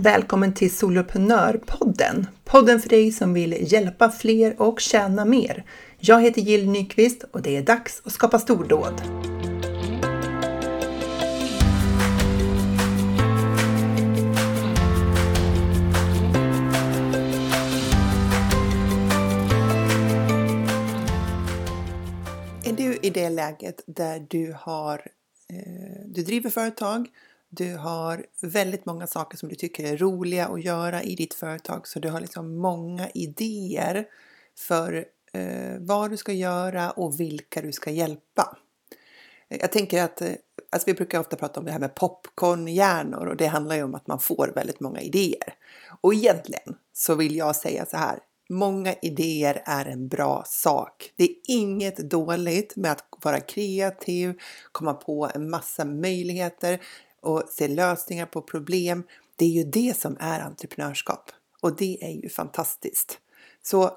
Välkommen till Soloprenörpodden! Podden för dig som vill hjälpa fler och tjäna mer. Jag heter Jill Nyqvist och det är dags att skapa stordåd. Är du i det läget där du har eh, du driver företag, du har väldigt många saker som du tycker är roliga att göra i ditt företag så du har liksom många idéer för eh, vad du ska göra och vilka du ska hjälpa. Jag tänker att eh, alltså vi brukar ofta prata om det här med popcornhjärnor och det handlar ju om att man får väldigt många idéer. Och egentligen så vill jag säga så här. Många idéer är en bra sak. Det är inget dåligt med att vara kreativ, komma på en massa möjligheter och se lösningar på problem. Det är ju det som är entreprenörskap och det är ju fantastiskt. Så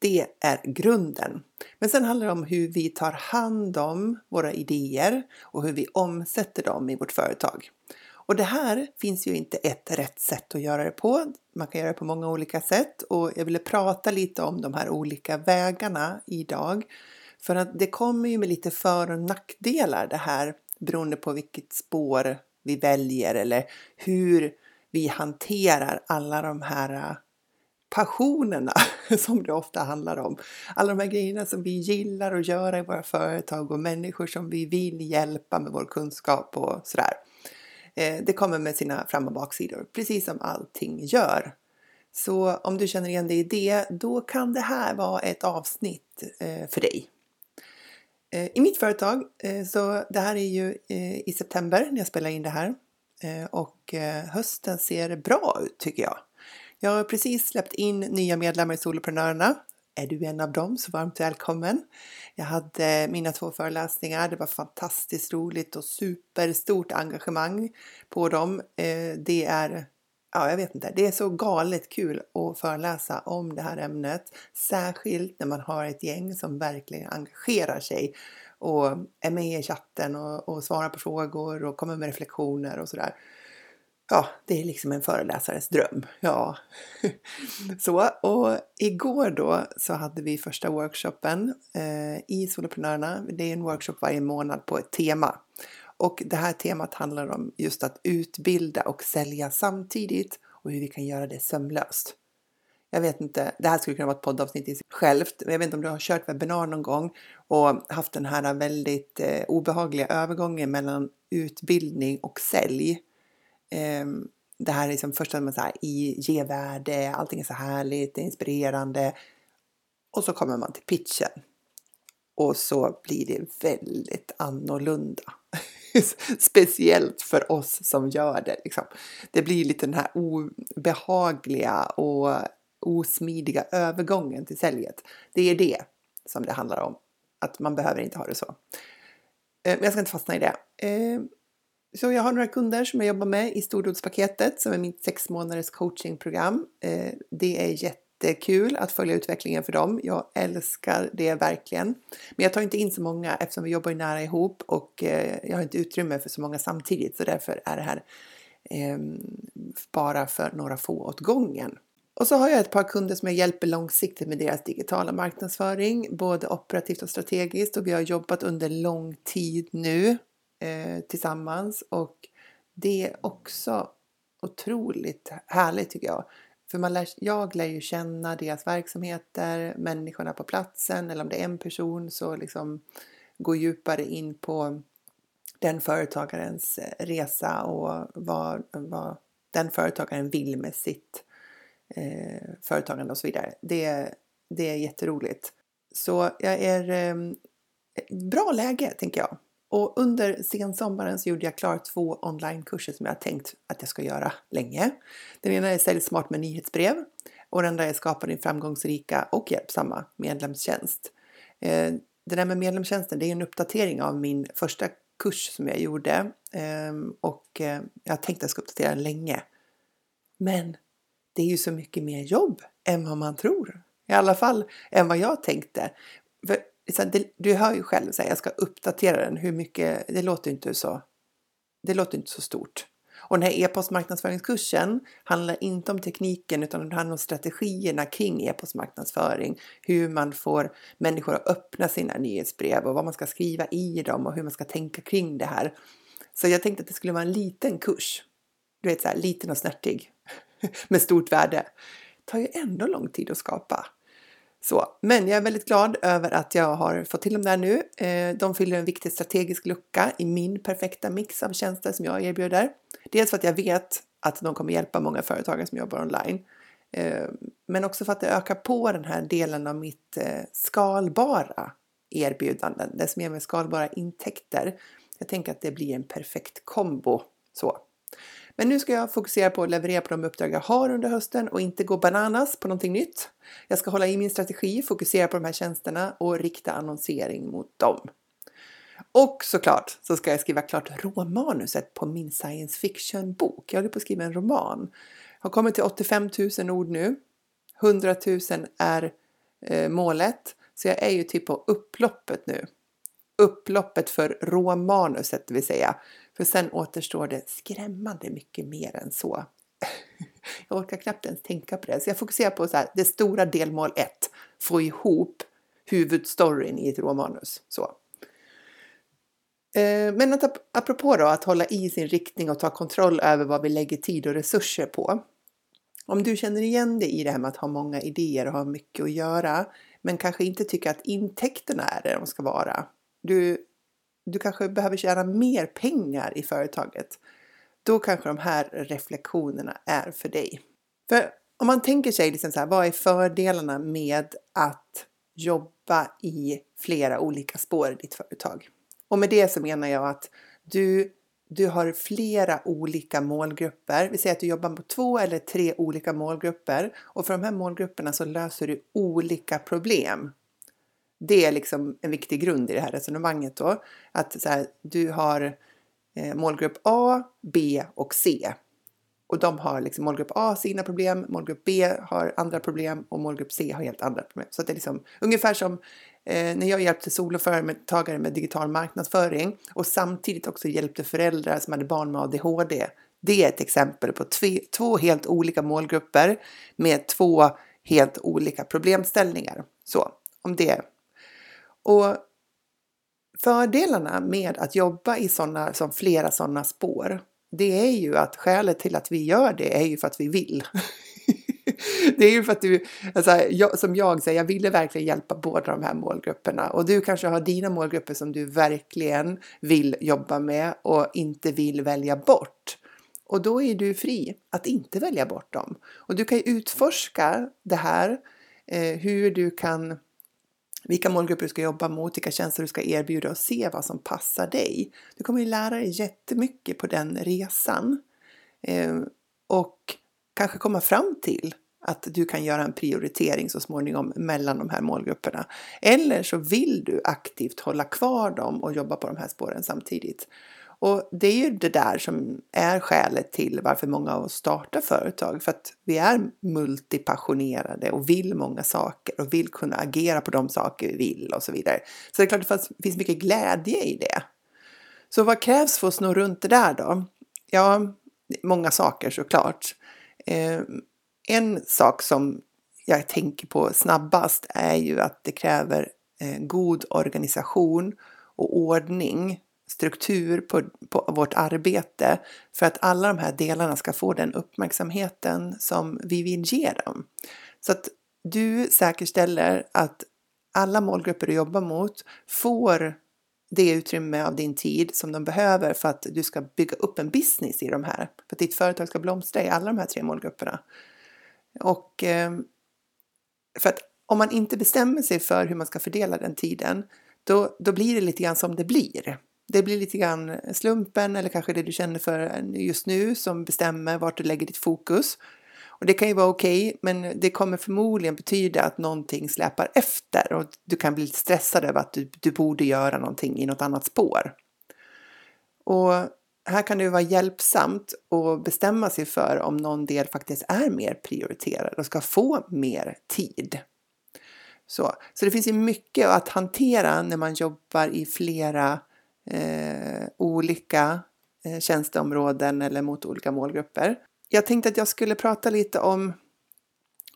det är grunden. Men sen handlar det om hur vi tar hand om våra idéer och hur vi omsätter dem i vårt företag. Och det här finns ju inte ett rätt sätt att göra det på. Man kan göra det på många olika sätt och jag ville prata lite om de här olika vägarna idag. För att det kommer ju med lite för och nackdelar det här beroende på vilket spår vi väljer eller hur vi hanterar alla de här äh, passionerna som det ofta handlar om. Alla de här grejerna som vi gillar att göra i våra företag och människor som vi vill hjälpa med vår kunskap och sådär. Eh, det kommer med sina fram och baksidor, precis som allting gör. Så om du känner igen dig i det, då kan det här vara ett avsnitt eh, för dig. Eh, I mitt företag, eh, så det här är ju eh, i september när jag spelar in det här och hösten ser bra ut tycker jag. Jag har precis släppt in nya medlemmar i Soloprenörerna. Är du en av dem så varmt välkommen! Jag hade mina två föreläsningar. Det var fantastiskt roligt och superstort engagemang på dem. Det är, ja, jag vet inte, det är så galet kul att föreläsa om det här ämnet. Särskilt när man har ett gäng som verkligen engagerar sig och är med i chatten och, och svarar på frågor och kommer med reflektioner och sådär ja, det är liksom en föreläsares dröm. Ja, så och igår då så hade vi första workshopen eh, i Soloprenörerna. Det är en workshop varje månad på ett tema och det här temat handlar om just att utbilda och sälja samtidigt och hur vi kan göra det sömlöst. Jag vet inte, det här skulle kunna vara ett poddavsnitt i sig självt. Jag vet inte om du har kört webbinar någon gång och haft den här väldigt eh, obehagliga övergången mellan utbildning och sälj eh, det här är liksom första man säger i ge värde, allting är så härligt, det är inspirerande. Och så kommer man till pitchen. Och så blir det väldigt annorlunda. Speciellt för oss som gör det. Liksom. Det blir lite den här obehagliga och osmidiga övergången till säljet. Det är det som det handlar om. Att man behöver inte ha det så. Men jag ska inte fastna i det. Eh, så jag har några kunder som jag jobbar med i stordodspaketet som är mitt sex månaders coachingprogram. Eh, det är jättekul att följa utvecklingen för dem. Jag älskar det verkligen. Men jag tar inte in så många eftersom vi jobbar nära ihop och eh, jag har inte utrymme för så många samtidigt så därför är det här ehm, bara för några få åt gången. Och så har jag ett par kunder som jag hjälper långsiktigt med deras digitala marknadsföring, både operativt och strategiskt och vi har jobbat under lång tid nu eh, tillsammans och det är också otroligt härligt tycker jag. För man lär, jag lär ju känna deras verksamheter, människorna på platsen eller om det är en person så liksom gå djupare in på den företagarens eh, resa och vad, vad den företagaren vill med sitt eh, företagande och så vidare. Det, det är jätteroligt. Så jag är eh, bra läge tänker jag och under sensommaren så gjorde jag klart två onlinekurser som jag tänkt att jag ska göra länge. Den ena är Sälj smart med nyhetsbrev och den andra är Skapa din framgångsrika och hjälpsamma medlemstjänst. Eh, det där med medlemstjänsten det är en uppdatering av min första kurs som jag gjorde ehm, och eh, jag har tänkt att jag ska uppdatera den länge. Men det är ju så mycket mer jobb än vad man tror. I alla fall än vad jag tänkte. För du hör ju själv att jag ska uppdatera den. Hur mycket? Det låter inte så. Det låter inte så stort. Och den här e-postmarknadsföringskursen handlar inte om tekniken utan det handlar om strategierna kring e-postmarknadsföring. Hur man får människor att öppna sina nyhetsbrev och vad man ska skriva i dem och hur man ska tänka kring det här. Så jag tänkte att det skulle vara en liten kurs. Du vet så här liten och snärtig med stort värde. Det tar ju ändå lång tid att skapa. Så, men jag är väldigt glad över att jag har fått till dem där nu. Eh, de fyller en viktig strategisk lucka i min perfekta mix av tjänster som jag erbjuder. Dels för att jag vet att de kommer hjälpa många företagare som jobbar online. Eh, men också för att det ökar på den här delen av mitt eh, skalbara erbjudanden, det som ger mig skalbara intäkter. Jag tänker att det blir en perfekt kombo. Så. Men nu ska jag fokusera på att leverera på de uppdrag jag har under hösten och inte gå bananas på någonting nytt. Jag ska hålla i min strategi, fokusera på de här tjänsterna och rikta annonsering mot dem. Och såklart så ska jag skriva klart råmanuset på min science fiction-bok. Jag håller på att skriva en roman. Jag har kommit till 85 000 ord nu. 100 000 är eh, målet. Så jag är ju typ på upploppet nu. Upploppet för råmanuset, det vill säga. För sen återstår det skrämmande mycket mer än så. Jag orkar knappt ens tänka på det. Så jag fokuserar på så här, det stora delmål 1. Få ihop huvudstoryn i ett råmanus. Så. Eh, men att, apropå då att hålla i sin riktning och ta kontroll över vad vi lägger tid och resurser på. Om du känner igen dig i det här med att ha många idéer och ha mycket att göra, men kanske inte tycker att intäkterna är det de ska vara. Du du kanske behöver tjäna mer pengar i företaget. Då kanske de här reflektionerna är för dig. För om man tänker sig liksom så här, vad är fördelarna med att jobba i flera olika spår i ditt företag? Och med det så menar jag att du, du har flera olika målgrupper. Vi säger att du jobbar på två eller tre olika målgrupper och för de här målgrupperna så löser du olika problem det är liksom en viktig grund i det här resonemanget då. Att så här, du har eh, målgrupp A, B och C. Och de har liksom målgrupp A sina problem, målgrupp B har andra problem och målgrupp C har helt andra problem. Så det är liksom ungefär som eh, när jag hjälpte soloföretagare med digital marknadsföring och samtidigt också hjälpte föräldrar som hade barn med ADHD. Det är ett exempel på tve, två helt olika målgrupper med två helt olika problemställningar. Så om det och fördelarna med att jobba i såna, som flera sådana spår, det är ju att skälet till att vi gör det är ju för att vi vill. det är ju för att du, alltså, jag, som jag säger, jag ville verkligen hjälpa båda de här målgrupperna och du kanske har dina målgrupper som du verkligen vill jobba med och inte vill välja bort. Och då är du fri att inte välja bort dem. Och du kan ju utforska det här, eh, hur du kan vilka målgrupper du ska jobba mot, vilka tjänster du ska erbjuda och se vad som passar dig. Du kommer ju lära dig jättemycket på den resan eh, och kanske komma fram till att du kan göra en prioritering så småningom mellan de här målgrupperna. Eller så vill du aktivt hålla kvar dem och jobba på de här spåren samtidigt. Och det är ju det där som är skälet till varför många av oss startar företag. För att vi är multipassionerade och vill många saker och vill kunna agera på de saker vi vill och så vidare. Så det är klart att det finns mycket glädje i det. Så vad krävs för att snurra runt det där då? Ja, många saker såklart. Eh, en sak som jag tänker på snabbast är ju att det kräver eh, god organisation och ordning struktur på, på vårt arbete för att alla de här delarna ska få den uppmärksamheten som vi vill ge dem. Så att du säkerställer att alla målgrupper du jobbar mot får det utrymme av din tid som de behöver för att du ska bygga upp en business i de här. För att ditt företag ska blomstra i alla de här tre målgrupperna. Och eh, för att om man inte bestämmer sig för hur man ska fördela den tiden, då, då blir det lite grann som det blir det blir lite grann slumpen eller kanske det du känner för just nu som bestämmer vart du lägger ditt fokus. Och det kan ju vara okej, okay, men det kommer förmodligen betyda att någonting släpar efter och du kan bli lite stressad över att du, du borde göra någonting i något annat spår. Och här kan det vara hjälpsamt att bestämma sig för om någon del faktiskt är mer prioriterad och ska få mer tid. Så, så det finns ju mycket att hantera när man jobbar i flera eh, olika eh, tjänsteområden eller mot olika målgrupper. Jag tänkte att jag skulle prata lite om,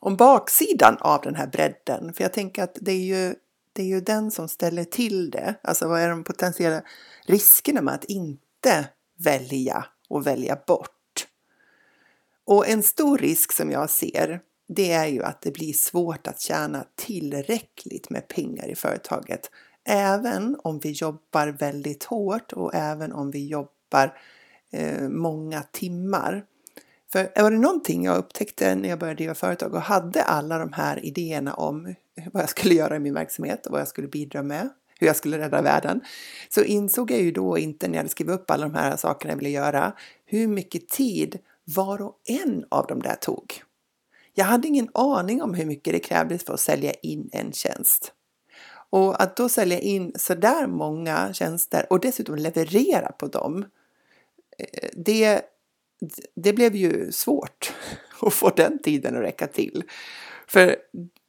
om baksidan av den här bredden, för jag tänker att det är ju det är ju den som ställer till det. Alltså vad är de potentiella riskerna med att inte välja och välja bort? Och en stor risk som jag ser, det är ju att det blir svårt att tjäna tillräckligt med pengar i företaget. Även om vi jobbar väldigt hårt och även om vi jobbar eh, många timmar. För var det någonting jag upptäckte när jag började driva företag och hade alla de här idéerna om vad jag skulle göra i min verksamhet och vad jag skulle bidra med, hur jag skulle rädda världen, så insåg jag ju då inte när jag hade skrivit upp alla de här sakerna jag ville göra, hur mycket tid var och en av dem där tog. Jag hade ingen aning om hur mycket det krävdes för att sälja in en tjänst. Och att då sälja in sådär många tjänster och dessutom leverera på dem, eh, det, det blev ju svårt att få den tiden att räcka till. För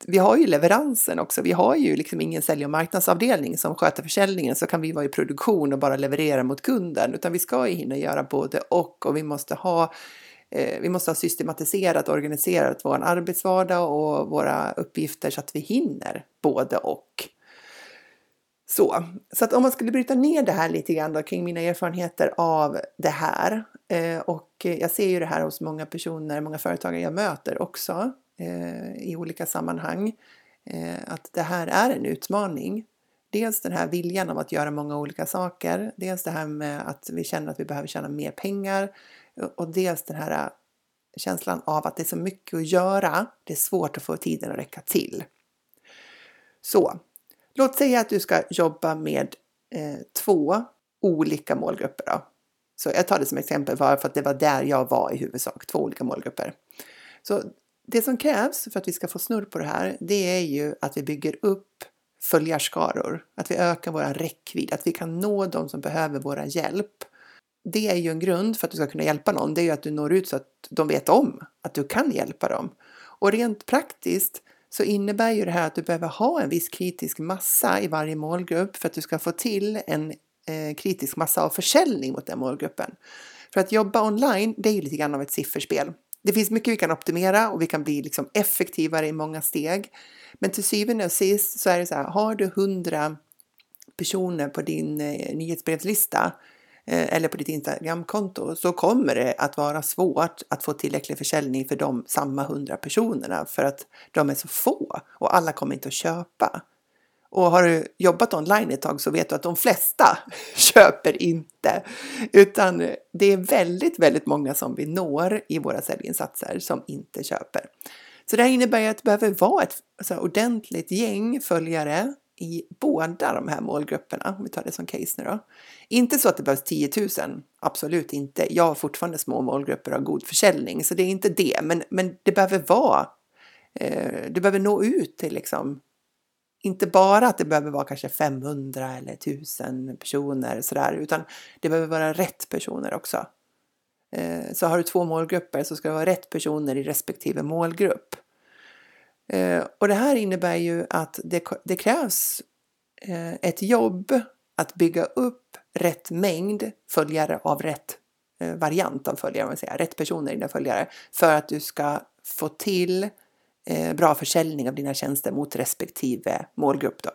vi har ju leveransen också. Vi har ju liksom ingen sälj och marknadsavdelning som sköter försäljningen så kan vi vara i produktion och bara leverera mot kunden utan vi ska ju hinna göra både och och vi måste ha eh, vi måste ha systematiserat och organiserat vår arbetsvardag och våra uppgifter så att vi hinner både och. Så, så att om man skulle bryta ner det här lite grann då kring mina erfarenheter av det här eh, och jag ser ju det här hos många personer, många företagare jag möter också eh, i olika sammanhang. Eh, att det här är en utmaning. Dels den här viljan av att göra många olika saker. Dels det här med att vi känner att vi behöver tjäna mer pengar. Och dels den här eh, känslan av att det är så mycket att göra. Det är svårt att få tiden att räcka till. Så låt säga att du ska jobba med eh, två olika målgrupper. Då. Så jag tar det som exempel bara för att det var där jag var i huvudsak, två olika målgrupper. Så det som krävs för att vi ska få snurr på det här, det är ju att vi bygger upp följarskaror, att vi ökar vår räckvidd, att vi kan nå de som behöver vår hjälp. Det är ju en grund för att du ska kunna hjälpa någon, det är ju att du når ut så att de vet om att du kan hjälpa dem. Och rent praktiskt så innebär ju det här att du behöver ha en viss kritisk massa i varje målgrupp för att du ska få till en eh, kritisk massa av försäljning mot den målgruppen. För att jobba online, det är ju lite grann av ett sifferspel. Det finns mycket vi kan optimera och vi kan bli liksom effektivare i många steg. Men till syvende och sist så är det så här, har du 100 personer på din eh, nyhetsbrevslista Eh, eller på ditt Instagramkonto så kommer det att vara svårt att få tillräcklig försäljning för de samma 100 personerna för att de är så få och alla kommer inte att köpa. Och har du jobbat online ett tag så vet du att de flesta köper inte. Utan det är väldigt, väldigt många som vi når i våra säljinsatser som inte köper. Så det här innebär att det behöver vara ett alltså, ordentligt gäng följare i båda de här målgrupperna, om vi tar det som case nu då. Inte så att det behövs 10 000, absolut inte. Jag har fortfarande små målgrupper och god försäljning, så det är inte det. Men, men det behöver vara, eh, du behöver nå ut till liksom inte bara att det behöver vara kanske 500 eller 1000 personer sådär, utan det behöver vara rätt personer också. Eh, så har du två målgrupper så ska det vara rätt personer i respektive målgrupp. Eh, och det här innebär ju att det, det krävs eh, ett jobb att bygga upp rätt mängd följare av rätt eh, variant av följare, man säger, rätt personer i dina följare, för att du ska få till bra försäljning av dina tjänster mot respektive målgrupp. Då.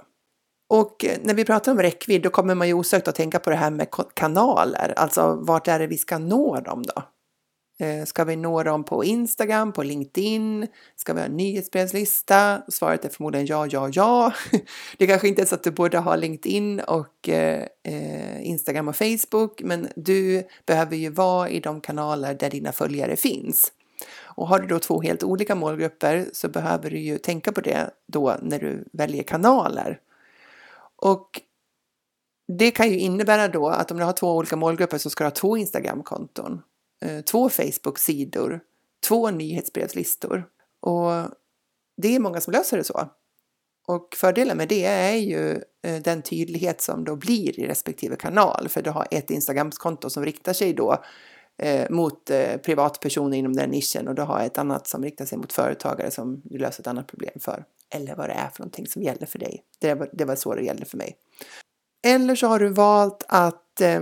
Och när vi pratar om räckvidd då kommer man ju osökt att tänka på det här med kanaler, alltså vart är det vi ska nå dem då? Eh, ska vi nå dem på Instagram, på LinkedIn? Ska vi ha en nyhetsbrevslista? Svaret är förmodligen ja, ja, ja. Det kanske inte är så att du borde ha LinkedIn och eh, eh, Instagram och Facebook, men du behöver ju vara i de kanaler där dina följare finns. Och har du då två helt olika målgrupper så behöver du ju tänka på det då när du väljer kanaler. Och det kan ju innebära då att om du har två olika målgrupper så ska du ha två Instagramkonton, Eh, två Facebook-sidor, två nyhetsbrevslistor. Och det är många som löser det så. Och fördelen med det är ju eh, den tydlighet som då blir i respektive kanal, för du har ett Instagramkonto som riktar sig då eh, mot eh, privatpersoner inom den nischen och du har ett annat som riktar sig mot företagare som du löser ett annat problem för. Eller vad det är för någonting som gäller för dig. Det var, det var så det gällde för mig. Eller så har du valt att eh,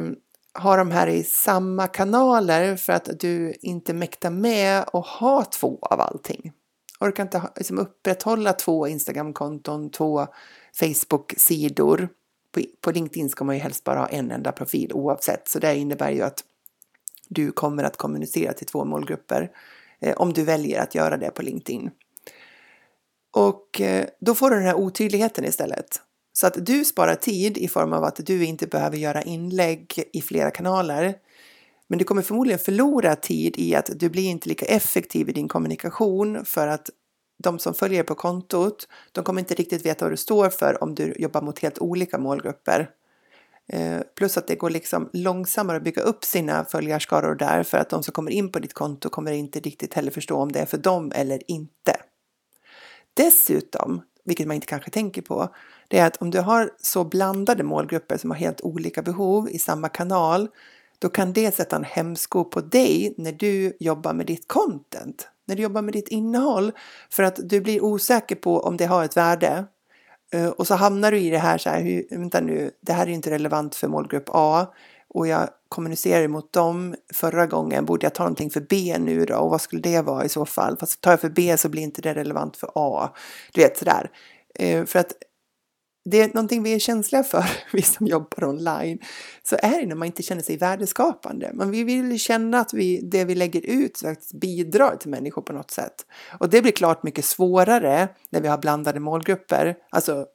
ha de här i samma kanaler för att du inte mäktar med att ha två av allting. Orkar inte liksom upprätthålla två Instagram-konton, två Facebook-sidor. På, på LinkedIn ska man ju helst bara ha en enda profil oavsett, så det innebär ju att du kommer att kommunicera till två målgrupper eh, om du väljer att göra det på LinkedIn. Och eh, då får du den här otydligheten istället. Så att du sparar tid i form av att du inte behöver göra inlägg i flera kanaler. Men du kommer förmodligen förlora tid i att du blir inte lika effektiv i din kommunikation för att de som följer på kontot, de kommer inte riktigt veta vad du står för om du jobbar mot helt olika målgrupper. Eh, plus att det går liksom långsammare att bygga upp sina följarskaror där för att de som kommer in på ditt konto kommer inte riktigt heller förstå om det är för dem eller inte. Dessutom, vilket man inte kanske tänker på, det är att om du har så blandade målgrupper som har helt olika behov i samma kanal, då kan det sätta en hämsko på dig när du jobbar med ditt content, när du jobbar med ditt innehåll, för att du blir osäker på om det har ett värde. Eh, och så hamnar du i det här så här, vänta nu, det här är inte relevant för målgrupp A och jag kommunicerade mot dem förra gången, borde jag ta någonting för B nu då och vad skulle det vara i så fall? Fast tar jag för B så blir inte det relevant för A. Du vet sådär. Eh, för att det är någonting vi är känsliga för, vi som jobbar online, så är det när man inte känner sig värdeskapande. Men vi vill känna att vi, det vi lägger ut faktiskt bidrar till människor på något sätt. Och det blir klart mycket svårare när vi har blandade målgrupper, alltså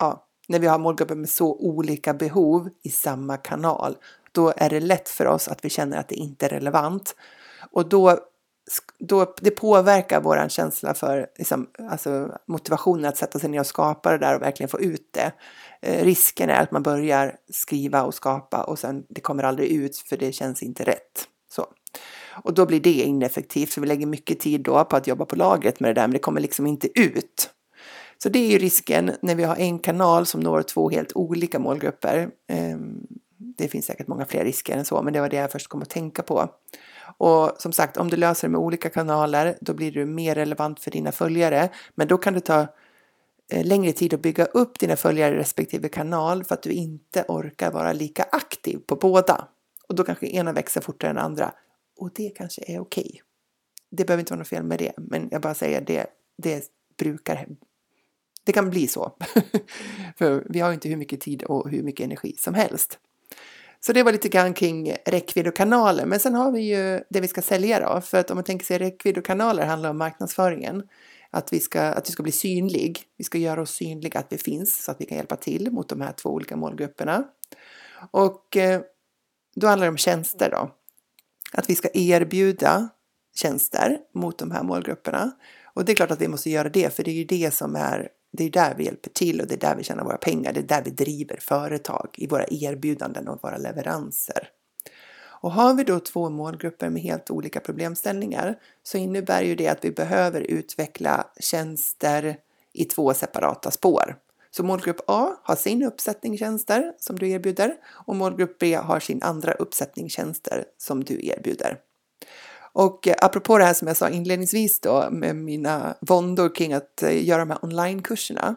ja, när vi har målgrupper med så olika behov i samma kanal. Då är det lätt för oss att vi känner att det inte är relevant. Och då då, det påverkar vår känsla för liksom, alltså motivationen att sätta sig ner och skapa det där och verkligen få ut det. Eh, risken är att man börjar skriva och skapa och sen det kommer aldrig ut för det känns inte rätt. Så. Och då blir det ineffektivt för vi lägger mycket tid då på att jobba på lagret med det där men det kommer liksom inte ut. Så det är ju risken när vi har en kanal som når två helt olika målgrupper. Eh, det finns säkert många fler risker än så men det var det jag först kom att tänka på. Och som sagt, om du löser det med olika kanaler, då blir du mer relevant för dina följare. Men då kan det ta eh, längre tid att bygga upp dina följare i respektive kanal för att du inte orkar vara lika aktiv på båda. Och då kanske ena växer fortare än andra. Och det kanske är okej. Okay. Det behöver inte vara något fel med det, men jag bara säger det, det brukar det kan bli så. För vi har inte hur mycket tid och hur mycket energi som helst. Så det var lite grann kring räckvidd och kanaler. Men sen har vi ju det vi ska sälja då. För att om man tänker sig räckvidd och kanaler handlar om marknadsföringen. Att, vi ska, att vi ska bli synlig. Vi ska göra oss synliga, att vi finns så att vi kan hjälpa till mot de här två olika målgrupperna. Och eh, då handlar det om tjänster då. Att vi ska erbjuda tjänster mot de här målgrupperna. Och det är klart att vi måste göra det, för det är ju det som är det är där vi hjälper till och det är där vi tjänar våra pengar. Det är där vi driver företag i våra erbjudanden och våra leveranser. Och har vi då två målgrupper med helt olika problemställningar så innebär ju det att vi behöver utveckla tjänster i två separata spår. Så målgrupp A har sin uppsättning tjänster som du erbjuder och målgrupp B har sin andra uppsättning tjänster som du erbjuder. Och eh, apropå det här som jag sa inledningsvis då med mina våndor kring att eh, göra de här onlinekurserna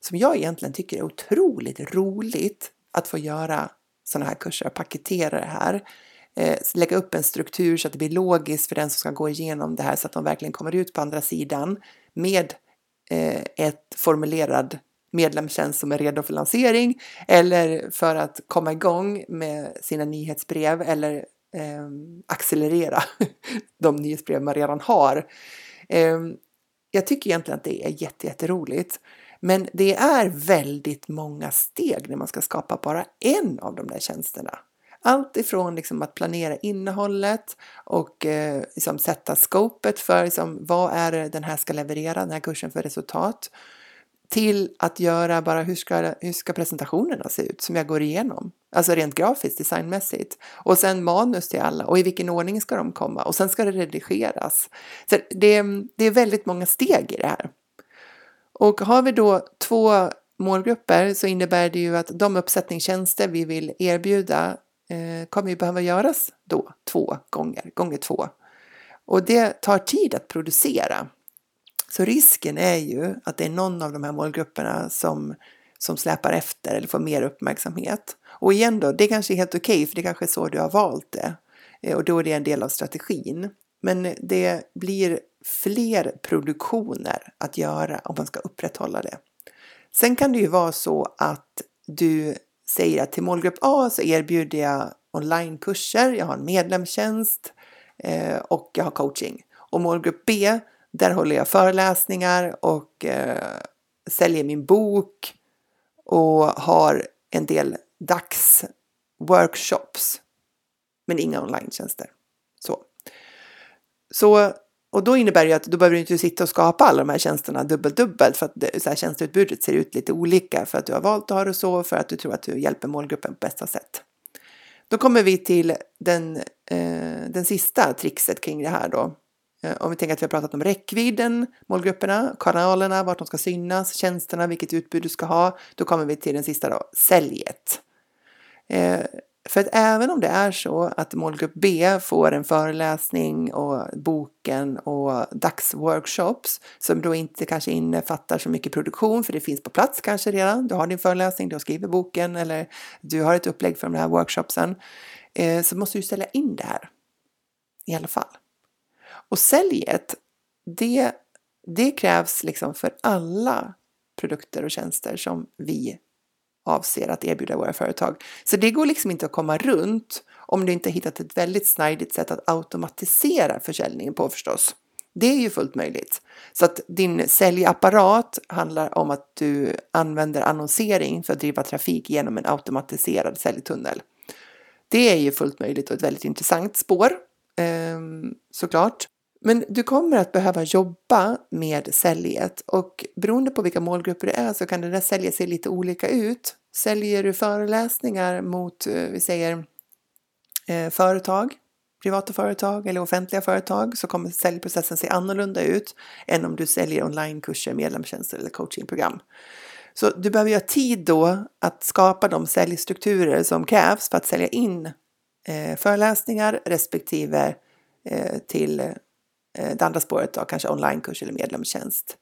som jag egentligen tycker är otroligt roligt att få göra sådana här kurser, paketera det här, eh, lägga upp en struktur så att det blir logiskt för den som ska gå igenom det här så att de verkligen kommer ut på andra sidan med eh, ett formulerad medlemstjänst som är redo för lansering eller för att komma igång med sina nyhetsbrev eller eh, accelerera de nyhetsbrev man redan har. Eh, jag tycker egentligen att det är jätteroligt. Men det är väldigt många steg när man ska skapa bara en av de där tjänsterna. Allt ifrån liksom att planera innehållet och eh, liksom sätta skopet för liksom, vad är det den här ska leverera, den här kursen för resultat till att göra bara hur ska, hur ska presentationerna se ut som jag går igenom. Alltså rent grafiskt, designmässigt. Och sen manus till alla och i vilken ordning ska de komma och sen ska det redigeras. Så det, det är väldigt många steg i det här. Och har vi då två målgrupper så innebär det ju att de uppsättningstjänster vi vill erbjuda eh, kommer ju behöva göras då två gånger, gånger två. Och det tar tid att producera. Så risken är ju att det är någon av de här målgrupperna som, som släpar efter eller får mer uppmärksamhet. Och igen då, det kanske är helt okej okay, för det kanske är så du har valt det. Eh, och då är det en del av strategin. Men det blir fler produktioner att göra om man ska upprätthålla det. Sen kan det ju vara så att du säger att till målgrupp A så erbjuder jag onlinekurser, jag har en medlemstjänst eh, och jag har coaching. Och målgrupp B, där håller jag föreläsningar och eh, säljer min bok och har en del dagsworkshops. Men inga online Så. så och då innebär det att då behöver du inte sitta och skapa alla de här tjänsterna dubbelt dubbelt för att det, så här, tjänsteutbudet ser ut lite olika för att du har valt att ha det så för att du tror att du hjälper målgruppen på bästa sätt. Då kommer vi till den, eh, den sista trixet kring det här då. Eh, om vi tänker att vi har pratat om räckvidden, målgrupperna, kanalerna, vart de ska synas, tjänsterna, vilket utbud du ska ha. Då kommer vi till den sista då, säljet. Eh, för att även om det är så att målgrupp B får en föreläsning och boken och dagsworkshops som då inte kanske innefattar så mycket produktion för det finns på plats kanske redan. Du har din föreläsning, du har skrivit boken eller du har ett upplägg för de här workshopsen. Eh, så måste du ställa in det här i alla fall. Och säljet, det, det krävs liksom för alla produkter och tjänster som vi avser att erbjuda våra företag. Så det går liksom inte att komma runt om du inte hittat ett väldigt snidigt sätt att automatisera försäljningen på förstås. Det är ju fullt möjligt. Så att din säljapparat handlar om att du använder annonsering för att driva trafik genom en automatiserad säljtunnel. Det är ju fullt möjligt och ett väldigt intressant spår ehm, såklart. Men du kommer att behöva jobba med säljet och beroende på vilka målgrupper det är så kan det där säljet se lite olika ut. Säljer du föreläsningar mot, eh, vi säger, eh, företag, privata företag eller offentliga företag så kommer säljprocessen se annorlunda ut än om du säljer onlinekurser, medlemstjänster eller coachingprogram. Så du behöver ju ha tid då att skapa de säljstrukturer som krävs för att sälja in eh, föreläsningar respektive till Eh, det andra spåret då kanske onlinekurs eller medlemstjänst.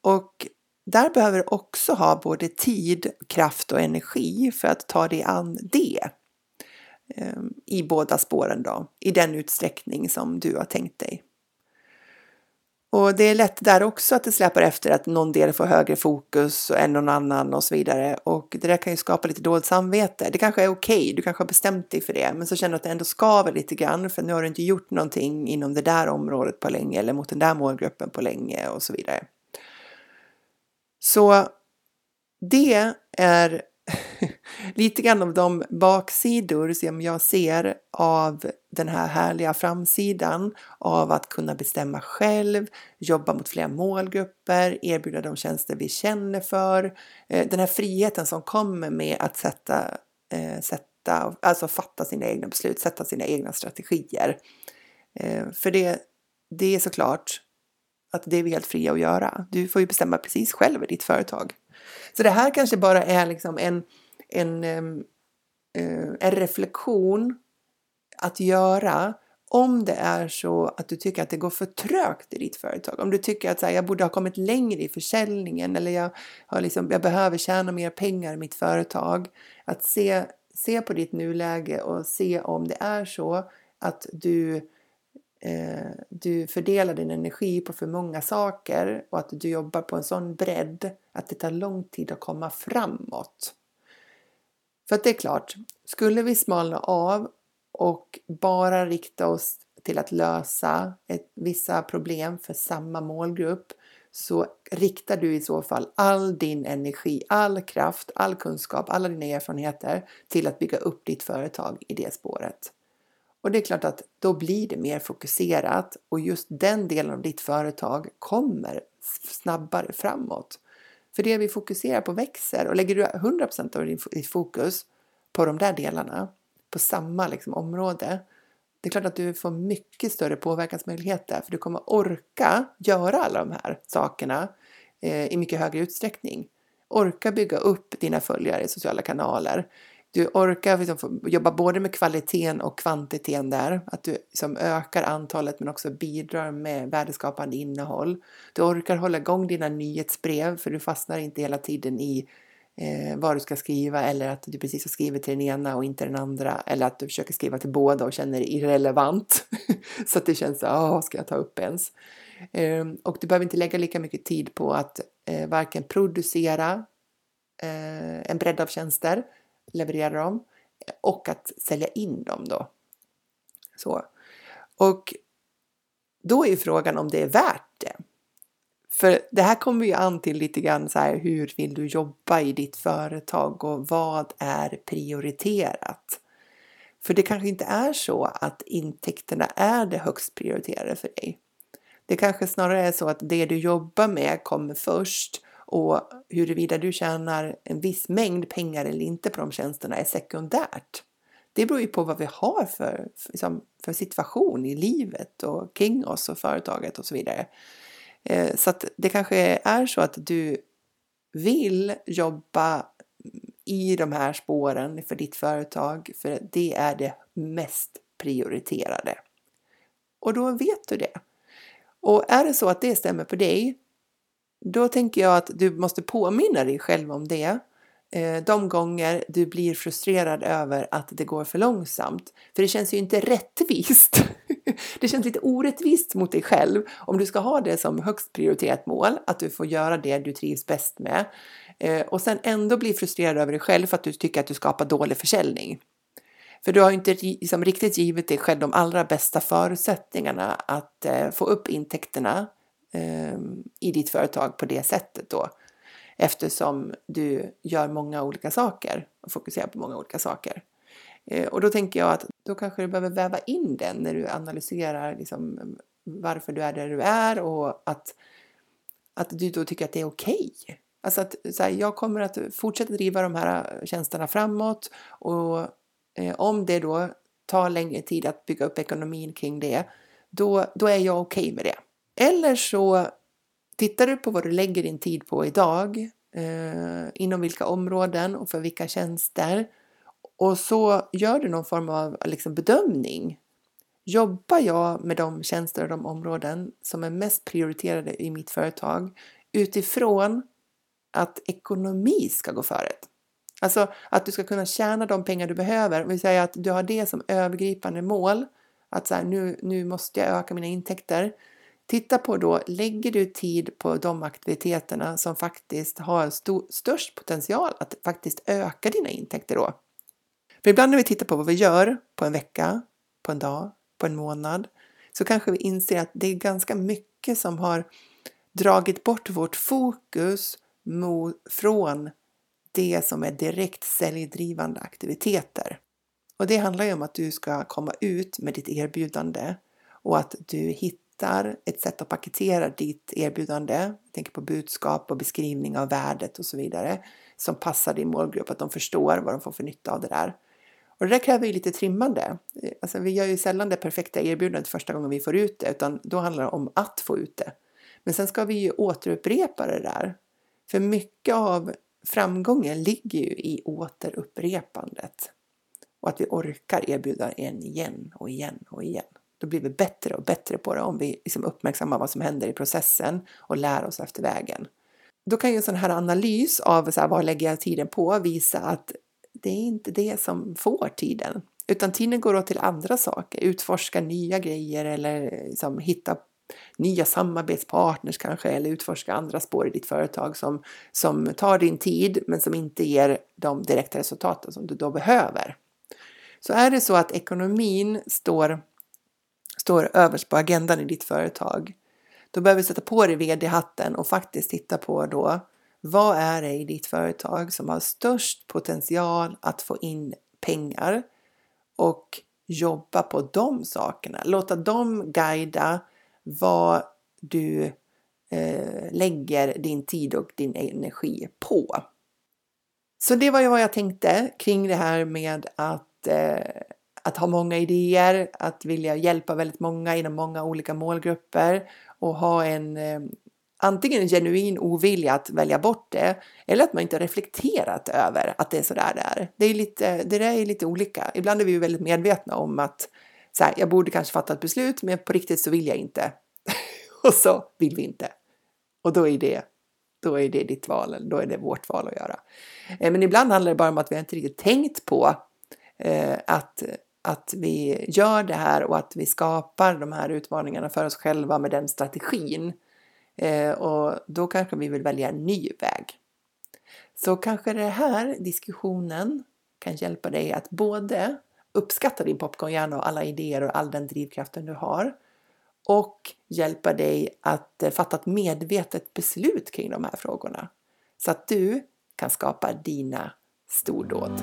Och där behöver du också ha både tid, kraft och energi för att ta dig an det ehm, i båda spåren då, i den utsträckning som du har tänkt dig. Och det är lätt där också att det släpar efter att någon del får högre fokus än någon annan och så vidare. Och det där kan ju skapa lite dåligt samvete. Det kanske är okej, okay, du kanske har bestämt dig för det, men så känner du att det ändå skaver lite grann för nu har du inte gjort någonting inom det där området på länge eller mot den där målgruppen på länge och så vidare. Så det är lite grann av de baksidor som jag ser av den här härliga framsidan av att kunna bestämma själv, jobba mot flera målgrupper, erbjuda de tjänster vi känner för. Eh, den här friheten som kommer med att sätta, eh, sätta alltså fatta sina egna beslut, sätta sina egna strategier. Eh, för det, det är såklart att det är vi helt fria att göra. Du får ju bestämma precis själv i ditt företag. Så det här kanske bara är liksom en, en, eh, en reflektion att göra om det är så att du tycker att det går för trögt i ditt företag. Om du tycker att så här, jag borde ha kommit längre i försäljningen eller jag, har liksom, jag behöver tjäna mer pengar i mitt företag. Att se, se på ditt nuläge och se om det är så att du, eh, du fördelar din energi på för många saker och att du jobbar på en sån bredd att det tar lång tid att komma framåt. För att det är klart, skulle vi smalna av och bara rikta oss till att lösa ett, vissa problem för samma målgrupp så riktar du i så fall all din energi, all kraft, all kunskap, alla dina erfarenheter till att bygga upp ditt företag i det spåret. Och det är klart att då blir det mer fokuserat och just den delen av ditt företag kommer snabbare framåt. För det vi fokuserar på växer och lägger du 100% av ditt fokus på de där delarna på samma liksom, område. Det är klart att du får mycket större påverkansmöjligheter för du kommer orka göra alla de här sakerna eh, i mycket högre utsträckning. Orka bygga upp dina följare i sociala kanaler. Du orkar liksom jobba både med kvaliteten och kvantiteten där, att du liksom ökar antalet men också bidrar med värdeskapande innehåll. Du orkar hålla igång dina nyhetsbrev för du fastnar inte hela tiden i eh, vad du ska skriva eller att du precis har skrivit till den ena och inte den andra eller att du försöker skriva till båda och känner det irrelevant så att det känns så vad ska jag ta upp ens? Eh, och du behöver inte lägga lika mycket tid på att eh, varken producera eh, en bredd av tjänster, leverera dem och att sälja in dem då. Så. Och då är ju frågan om det är värt det. För det här kommer ju an till lite grann så här, hur vill du jobba i ditt företag och vad är prioriterat? För det kanske inte är så att intäkterna är det högst prioriterade för dig. Det kanske snarare är så att det du jobbar med kommer först och huruvida du tjänar en viss mängd pengar eller inte på de tjänsterna är sekundärt. Det beror ju på vad vi har för, för, liksom, för situation i livet och kring oss och företaget och så vidare. Eh, så att det kanske är så att du vill jobba i de här spåren för ditt företag, för det är det mest prioriterade. Och då vet du det. Och är det så att det stämmer på dig, då tänker jag att du måste påminna dig själv om det eh, de gånger du blir frustrerad över att det går för långsamt. För det känns ju inte rättvist. Det känns lite orättvist mot dig själv om du ska ha det som högst prioriterat mål, att du får göra det du trivs bäst med eh, och sen ändå bli frustrerad över dig själv för att du tycker att du skapar dålig försäljning. För du har inte liksom riktigt givit dig själv de allra bästa förutsättningarna att eh, få upp intäkterna Ehm, i ditt företag på det sättet då eftersom du gör många olika saker och fokuserar på många olika saker. Eh, och då tänker jag att då kanske du behöver väva in den när du analyserar liksom varför du är där du är och att, att du då tycker att det är okej. Okay. Alltså att så här, jag kommer att fortsätta driva de här eh, tjänsterna framåt och eh, om det då tar längre tid att bygga upp ekonomin kring det, då, då är jag okej okay med det. Eller så Tittar du på vad du lägger din tid på idag, eh, inom vilka områden och för vilka tjänster och så gör du någon form av liksom, bedömning. Jobbar jag med de tjänster och de områden som är mest prioriterade i mitt företag utifrån att ekonomi ska gå före? Alltså att du ska kunna tjäna de pengar du behöver, Vi säger att du har det som övergripande mål. Att så här, nu, nu måste jag öka mina intäkter. Titta på då, lägger du tid på de aktiviteterna som faktiskt har stor, störst potential att faktiskt öka dina intäkter då? För ibland när vi tittar på vad vi gör på en vecka, på en dag, på en månad så kanske vi inser att det är ganska mycket som har dragit bort vårt fokus mot, från det som är direkt säljdrivande aktiviteter. Och det handlar ju om att du ska komma ut med ditt erbjudande och att du hittar hittar ett sätt att paketera ditt erbjudande, jag tänker på budskap och beskrivning av värdet och så vidare, som passar din målgrupp, att de förstår vad de får för nytta av det där. Och det där kräver ju lite trimmande. Eh, alltså, vi gör ju sällan det perfekta erbjudandet första gången vi får ut det, utan då handlar det om att få ut det. Men sen ska vi ju återupprepa det där. För mycket av framgången ligger ju i återupprepandet. Och att vi orkar erbjuda en igen och igen och igen då blir vi bättre och bättre på det om vi liksom uppmärksammar vad som händer i processen och lär oss efter vägen. Då kan ju en sån här analys av så här, vad lägger jag tiden på visa att det är inte det som får tiden, utan tiden går åt till andra saker, utforska nya grejer eller liksom hitta nya samarbetspartners kanske eller utforska andra spår i ditt företag som, som tar din tid men som inte ger de direkta resultaten som du då behöver. Så är det så att ekonomin står står överst på agendan i ditt företag. Då behöver du sätta på dig vd-hatten och faktiskt titta på då vad är det i ditt företag som har störst potential att få in pengar och jobba på de sakerna. Låta dem guida vad du eh, lägger din tid och din energi på. Så det var ju vad jag tänkte kring det här med att eh, att ha många idéer, att vilja hjälpa väldigt många inom många olika målgrupper och ha en eh, antingen en genuin ovilja att välja bort det eller att man inte har reflekterat över att det är så där det är. Det, är lite, det där är lite olika. Ibland är vi väldigt medvetna om att så här, jag borde kanske fatta ett beslut men på riktigt så vill jag inte. och så vill vi inte. Och då är det då är det ditt val, då är det vårt val att göra. Eh, men ibland handlar det bara om att vi inte riktigt tänkt på eh, att, att vi gör det här och att vi skapar de här utmaningarna för oss själva med den strategin. Eh, och då kanske vi vill välja en ny väg. Så kanske det här diskussionen kan hjälpa dig att både uppskatta din popcornhjärna och alla idéer och all den drivkraften du har och hjälpa dig att eh, fatta ett medvetet beslut kring de här frågorna så att du kan skapa dina stordåd.